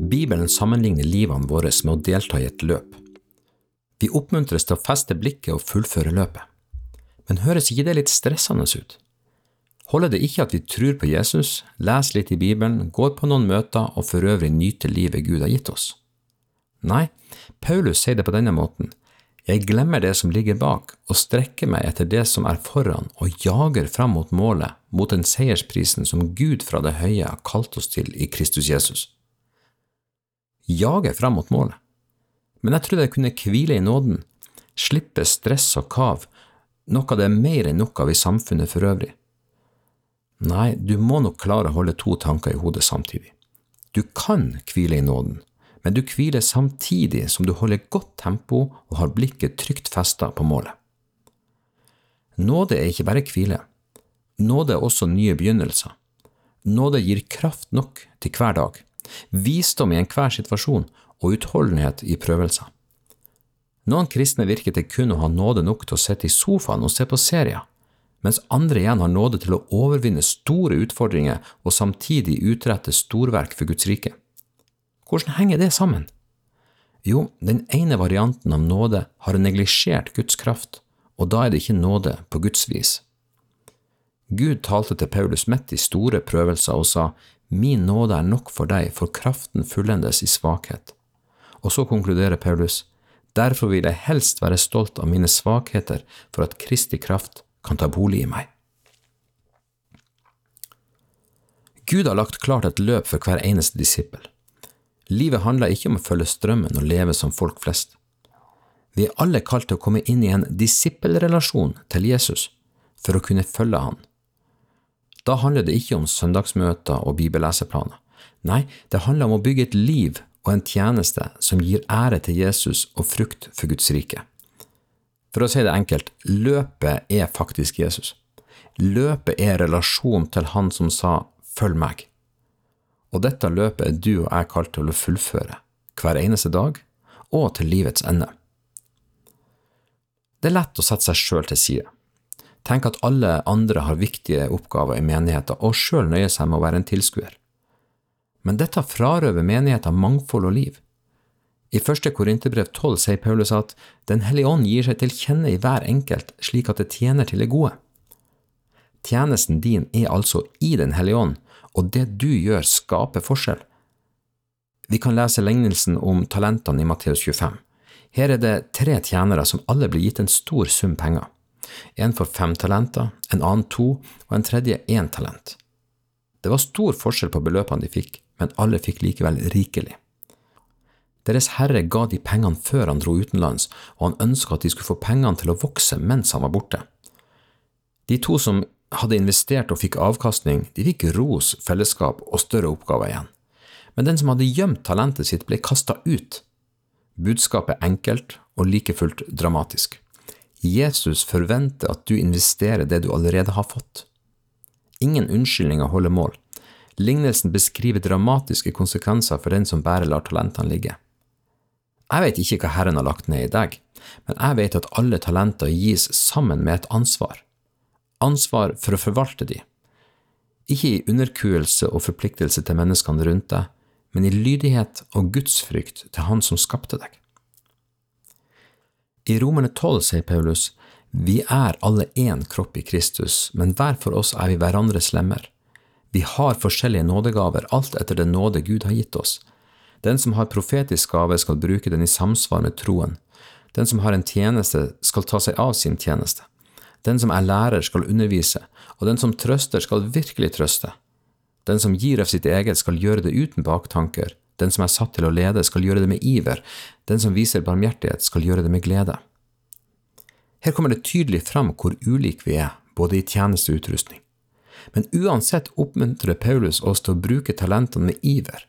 Bibelen sammenligner livene våre med å delta i et løp. Vi oppmuntres til å feste blikket og fullføre løpet. Men høres ikke det litt stressende ut? Holder det ikke at vi tror på Jesus, leser litt i Bibelen, går på noen møter og for øvrig nyter livet Gud har gitt oss? Nei, Paulus sier det på denne måten. Jeg glemmer det som ligger bak, og strekker meg etter det som er foran, og jager fram mot målet, mot den seiersprisen som Gud fra det høye har kalt oss til i Kristus Jesus jage fram mot målet. Men jeg trodde jeg kunne hvile i nåden, slippe stress og kav, noe det er mer enn nok av i samfunnet for øvrig. Nei, du må nok klare å holde to tanker i hodet samtidig. Du kan hvile i nåden, men du hviler samtidig som du holder godt tempo og har blikket trygt festa på målet. Nåde er ikke bare hvile. Nåde er også nye begynnelser. Nåde gir kraft nok til hver dag visdom i enhver situasjon og utholdenhet i prøvelser. Noen kristne virker til kun å ha nåde nok til å sitte i sofaen og se på serier, mens andre igjen har nåde til å overvinne store utfordringer og samtidig utrette storverk for Guds rike. Hvordan henger det sammen? Jo, den ene varianten av nåde har neglisjert Guds kraft, og da er det ikke nåde på Guds vis. Gud talte til Paulus midt i store prøvelser og sa, Min nåde er nok for deg, for kraften fullendes i svakhet. Og så konkluderer Paulus, derfor vil jeg helst være stolt av mine svakheter for at Kristi kraft kan ta bolig i meg. Gud har lagt klart et løp for hver eneste disippel. Livet handler ikke om å følge strømmen og leve som folk flest. Vi er alle kalt til å komme inn i en disippelrelasjon til Jesus for å kunne følge han. Da handler det ikke om søndagsmøter og bibelleseplaner. Nei, det handler om å bygge et liv og en tjeneste som gir ære til Jesus og frukt for Guds rike. For å si det enkelt, løpet er faktisk Jesus. Løpet er relasjon til Han som sa følg meg. Og dette løpet er du og jeg kalt til å fullføre, hver eneste dag og til livets ende. Det er lett å sette seg sjøl til side. Tenk at alle andre har viktige oppgaver i menigheten, og sjøl nøyer seg med å være en tilskuer. Men dette frarøver menigheten mangfold og liv. I første Korinterbrev 12 sier Paulus at Den hellige ånd gir seg til kjenne i hver enkelt, slik at det tjener til det gode. Tjenesten din er altså i Den hellige ånd, og det du gjør, skaper forskjell. Vi kan lese lignelsen om talentene i Matteus 25. Her er det tre tjenere som alle blir gitt en stor sum penger. En for fem talenter, en annen to og en tredje én talent. Det var stor forskjell på beløpene de fikk, men alle fikk likevel rikelig. Deres herre ga de pengene før han dro utenlands, og han ønska at de skulle få pengene til å vokse mens han var borte. De to som hadde investert og fikk avkastning, de fikk ros, fellesskap og større oppgaver igjen. Men den som hadde gjemt talentet sitt, ble kasta ut. Budskapet enkelt og like fullt dramatisk. Jesus forventer at du investerer det du allerede har fått. Ingen unnskyldninger holder mål. Lignelsen beskriver dramatiske konsekvenser for den som bare lar talentene ligge. Jeg vet ikke hva Herren har lagt ned i deg, men jeg vet at alle talenter gis sammen med et ansvar. Ansvar for å forvalte de. Ikke i underkuelse og forpliktelse til menneskene rundt deg, men i lydighet og gudsfrykt til Han som skapte deg. I Romerne 12 sier Paulus, vi er alle én kropp i Kristus, men hver for oss er vi hverandres lemmer. Vi har forskjellige nådegaver, alt etter den nåde Gud har gitt oss. Den som har profetisk gave, skal bruke den i samsvar med troen. Den som har en tjeneste, skal ta seg av sin tjeneste. Den som er lærer, skal undervise, og den som trøster, skal virkelig trøste. Den som gir av sitt eget, skal gjøre det uten baktanker, den som er satt til å lede, skal gjøre det med iver. Den som viser barmhjertighet, skal gjøre det med glede. Her kommer det tydelig fram hvor ulike vi er, både i tjeneste og utrustning. Men uansett oppmuntrer Paulus oss til å bruke talentene med iver.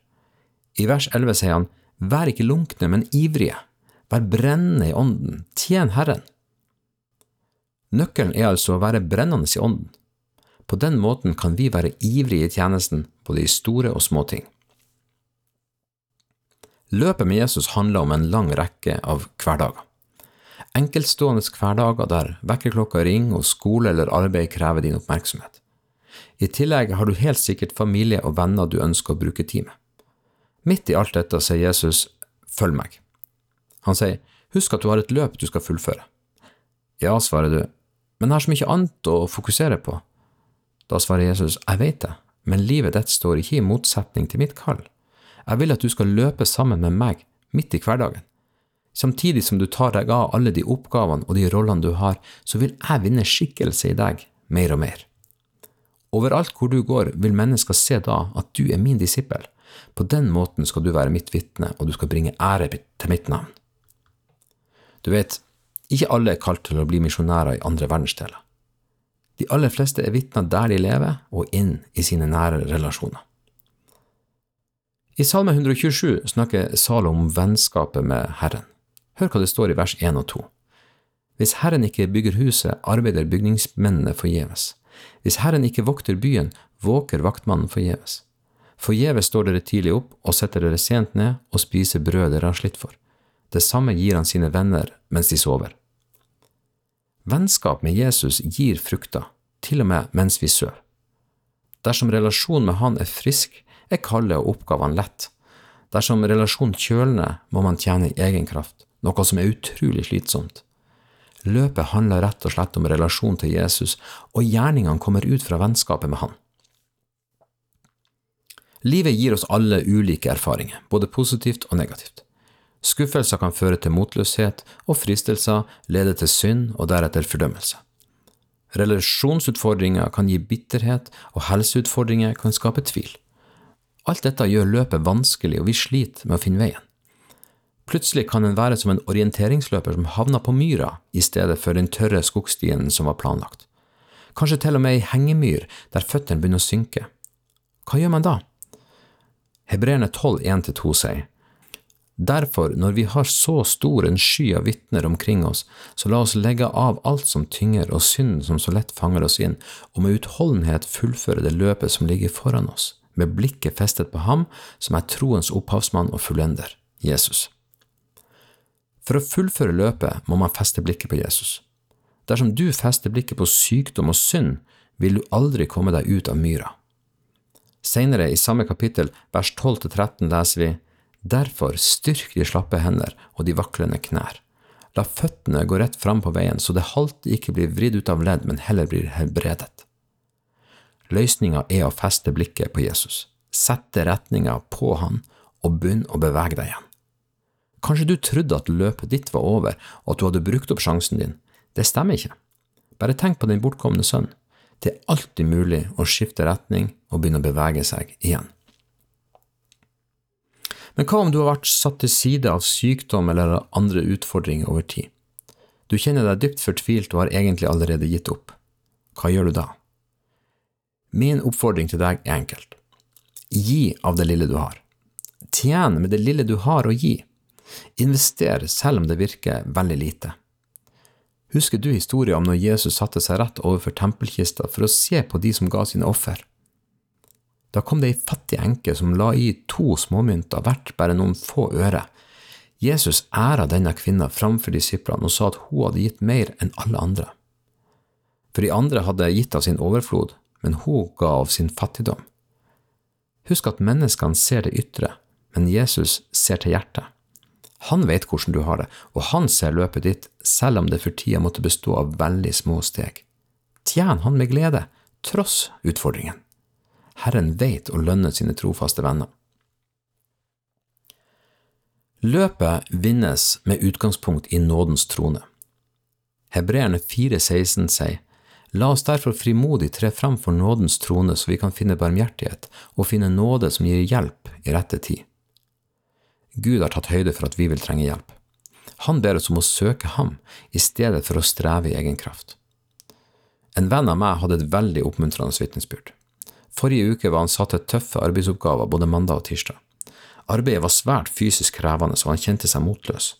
I vers 11 sier han, Vær ikke lunkne, men ivrige. Vær brennende i ånden. Tjen Herren. Nøkkelen er altså å være brennende i ånden. På den måten kan vi være ivrige i tjenesten, både i store og små ting. Løpet med Jesus handler om en lang rekke av hverdager. Enkeltstående hverdager der vekkerklokka ringer og skole eller arbeid krever din oppmerksomhet. I tillegg har du helt sikkert familie og venner du ønsker å bruke tid med. Midt i alt dette sier Jesus, følg meg. Han sier, husk at du har et løp du skal fullføre. Ja, svarer du, men jeg har så mye annet å fokusere på. Da svarer Jesus, jeg vet det, men livet ditt står ikke i motsetning til mitt kall. Jeg vil at du skal løpe sammen med meg, midt i hverdagen. Samtidig som du tar deg av alle de oppgavene og de rollene du har, så vil jeg vinne skikkelse i deg, mer og mer. Overalt hvor du går, vil mennesker se da at du er min disippel. På den måten skal du være mitt vitne, og du skal bringe ære til mitt navn. Du vet, ikke alle er kalt til å bli misjonærer i andre verdensdeler. De aller fleste er vitner der de lever, og inn i sine nære relasjoner. I Salme 127 snakker Salo om vennskapet med Herren. Hør hva det står i vers 1 og 2. Hvis Herren ikke bygger huset, arbeider bygningsmennene forgjeves. Hvis Herren ikke vokter byen, våker vaktmannen forgjeves. Forgjeves står dere tidlig opp og setter dere sent ned og spiser brød dere har slitt for. Det samme gir han sine venner mens de sover. Vennskap med Jesus gir frukter, til og med mens vi sør. Dersom relasjonen med han er frisk, er kalde og oppgavene lett. Dersom relasjonen kjølner, må man tjene i egen kraft, noe som er utrolig slitsomt. Løpet handler rett og slett om relasjon til Jesus, og gjerningene kommer ut fra vennskapet med han. Livet gir oss alle ulike erfaringer, både positivt og negativt. Skuffelser kan føre til motløshet, og fristelser leder til synd og deretter fordømmelse. Relasjonsutfordringer kan gi bitterhet, og helseutfordringer kan skape tvil. Alt dette gjør løpet vanskelig, og vi sliter med å finne veien. Plutselig kan en være som en orienteringsløper som havner på myra i stedet for den tørre skogstien som var planlagt. Kanskje til og med ei hengemyr der føttene begynner å synke. Hva gjør man da? Hebreerne 12, 1-2 sier, Derfor, når vi har så stor en sky av vitner omkring oss, så la oss legge av alt som tynger og synden som så lett fanger oss inn, og med utholdenhet fullføre det løpet som ligger foran oss, med blikket festet på ham som er troens opphavsmann og fullender, Jesus. For å fullføre løpet må man feste blikket på Jesus. Dersom du fester blikket på sykdom og synd, vil du aldri komme deg ut av myra. Senere i samme kapittel, vers 12–13, leser vi Derfor styrk de slappe hender og de vaklende knær. La føttene gå rett fram på veien, så det halte ikke blir vridd ut av ledd, men heller blir helbredet. Løsninga er å feste blikket på Jesus, sette retninga på han og begynne å bevege deg igjen. Kanskje du trodde at løpet ditt var over, og at du hadde brukt opp sjansen din. Det stemmer ikke. Bare tenk på din bortkomne sønn. Det er alltid mulig å skifte retning og begynne å bevege seg igjen. Men hva om du har vært satt til side av sykdom eller andre utfordringer over tid? Du kjenner deg dypt fortvilt og har egentlig allerede gitt opp. Hva gjør du da? Min oppfordring til deg er enkelt. Gi av det lille du har. Tjen med det lille du har å gi. Invester selv om det virker veldig lite. Husker du historien om når Jesus satte seg rett overfor tempelkista for å se på de som ga sine offer? Da kom det ei fattig enke som la i to småmynter, verdt bare noen få øre. Jesus æra denne kvinna framfor disiplene og sa at hun hadde gitt mer enn alle andre. For de andre hadde gitt av sin overflod, men hun ga av sin fattigdom. Husk at menneskene ser det ytre, men Jesus ser til hjertet. Han vet hvordan du har det, og han ser løpet ditt, selv om det for tida måtte bestå av veldig små steg. Tjen han med glede, tross utfordringen. Herren vet å lønne sine trofaste venner. Løpet vinnes med utgangspunkt i nådens trone. Hebreerne 4,16 sier, La oss derfor frimodig tre fram for nådens trone så vi kan finne barmhjertighet og finne nåde som gir hjelp i rette tid. Gud har tatt høyde for at vi vil trenge hjelp. Han ber oss om å søke ham i stedet for å streve i egen kraft. En venn av meg hadde et veldig oppmuntrende vitnesbyrd. Forrige uke var han satt til tøffe arbeidsoppgaver både mandag og tirsdag. Arbeidet var svært fysisk krevende, og han kjente seg motløs.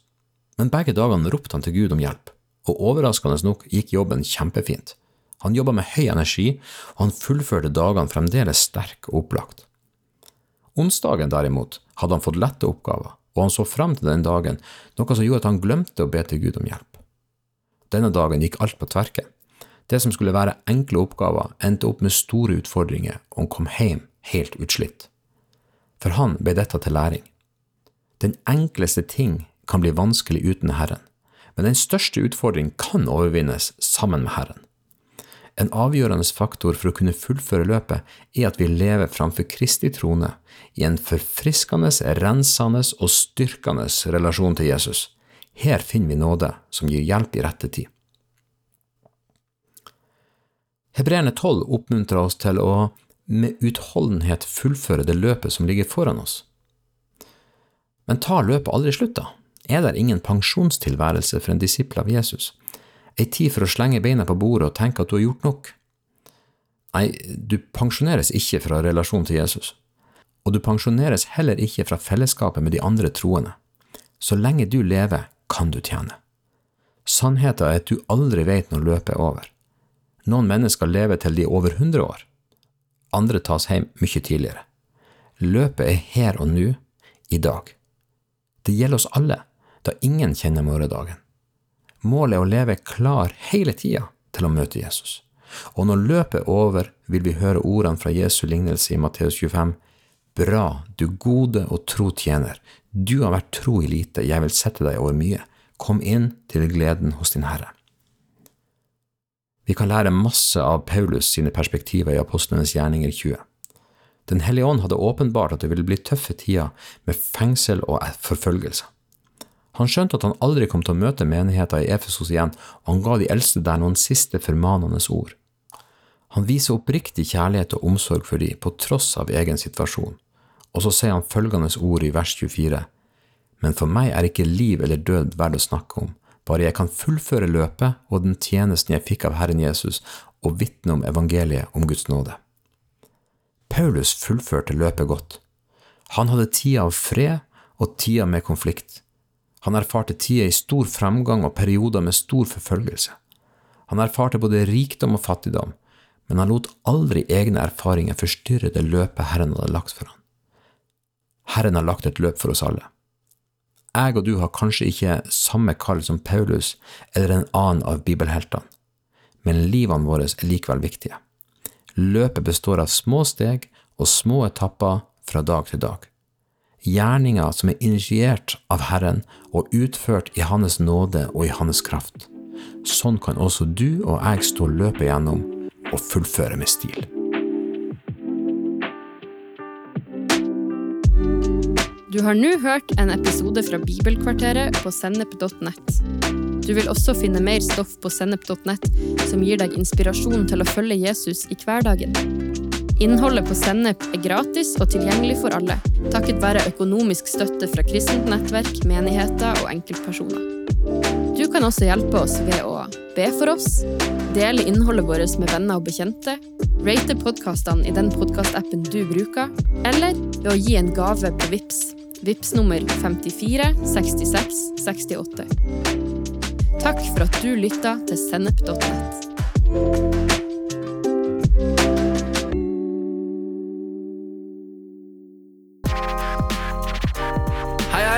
Men begge dagene ropte han til Gud om hjelp, og overraskende nok gikk jobben kjempefint. Han jobba med høy energi, og han fullførte dagene fremdeles sterk og opplagt. Onsdagen derimot hadde han fått lette oppgaver, og han så frem til den dagen, noe som gjorde at han glemte å be til Gud om hjelp. Denne dagen gikk alt på tverke. Det som skulle være enkle oppgaver, endte opp med store utfordringer, og han kom hjem helt utslitt. For han ble dette til læring. Den enkleste ting kan bli vanskelig uten Herren, men den største utfordring kan overvinnes sammen med Herren. En avgjørende faktor for å kunne fullføre løpet er at vi lever framfor Kristi trone i en forfriskende, rensende og styrkende relasjon til Jesus. Her finner vi nåde som gir hjelp i rette tid. Hebreerne 12 oppmuntrer oss til å med utholdenhet fullføre det løpet som ligger foran oss. Men tar løpet aldri slutt, da? Er det ingen pensjonstilværelse for en disippel av Jesus? Ei tid for å slenge beina på bordet og tenke at du har gjort nok? Nei, du pensjoneres ikke fra relasjon til Jesus, og du pensjoneres heller ikke fra fellesskapet med de andre troende. Så lenge du lever, kan du tjene. Sannheten er at du aldri vet når løpet er over. Noen mennesker lever til de er over 100 år. Andre tas hjem mye tidligere. Løpet er her og nå, i dag. Det gjelder oss alle, da ingen kjenner morgendagen. Målet er å leve klar hele tida til å møte Jesus. Og når løpet er over, vil vi høre ordene fra Jesu lignelse i Matteus 25. Bra, du gode og tro tjener. Du har vært tro i lite, jeg vil sette deg over mye. Kom inn til gleden hos din Herre. Vi kan lære masse av Paulus sine perspektiver i Apostlenes gjerninger 20. Den hellige ånd hadde åpenbart at det ville bli tøffe tider med fengsel og forfølgelse. Han skjønte at han aldri kom til å møte menigheten i Efesos igjen, og han ga de eldste der noen siste formanende ord. Han viser oppriktig kjærlighet og omsorg for dem, på tross av egen situasjon. Og så sier han følgende ord i vers 24. Men for meg er ikke liv eller død verdt å snakke om, bare jeg kan fullføre løpet og den tjenesten jeg fikk av Herren Jesus, og vitne om evangeliet om Guds nåde. Paulus fullførte løpet godt. Han hadde tida av fred og tida med konflikt. Han erfarte tider i stor fremgang og perioder med stor forfølgelse. Han erfarte både rikdom og fattigdom, men han lot aldri egne erfaringer forstyrre det løpet Herren hadde lagt for ham. Herren har lagt et løp for oss alle. Jeg og du har kanskje ikke samme kall som Paulus eller en annen av bibelheltene, men livene våre er likevel viktige. Løpet består av små steg og små etapper fra dag til dag. Gjerninger som er initiert av Herren og utført i Hans nåde og i Hans kraft. Sånn kan også du og jeg stå løpet gjennom og fullføre med stil. Du har nå hørt en episode fra Bibelkvarteret på sennep.nett. Du vil også finne mer stoff på sennep.nett som gir deg inspirasjon til å følge Jesus i hverdagen. Innholdet på Sennep er gratis og tilgjengelig for alle, takket være økonomisk støtte fra kristent nettverk, menigheter og enkeltpersoner. Du kan også hjelpe oss ved å be for oss, dele innholdet vårt med venner og bekjente, rate podkastene i den podkastappen du bruker, eller ved å gi en gave på VIPS Vips nummer 54 66 68. Takk for at du lytta til sennep.nett.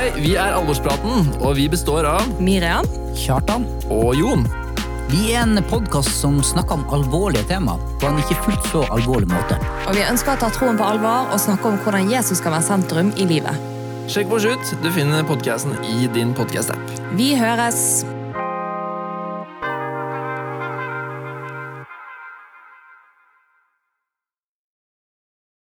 hei, vi er Alvorspraten, og vi består av Miriam. Kjartan. og Jon. Vi er en podkast som snakker om alvorlige tema på en ikke fullt så alvorlig måte. Og vi ønsker å ta troen på alvor og snakke om hvordan Jesus skal være sentrum i livet. Sjekk oss ut. Du finner podkasten i din podkast-app. Vi høres!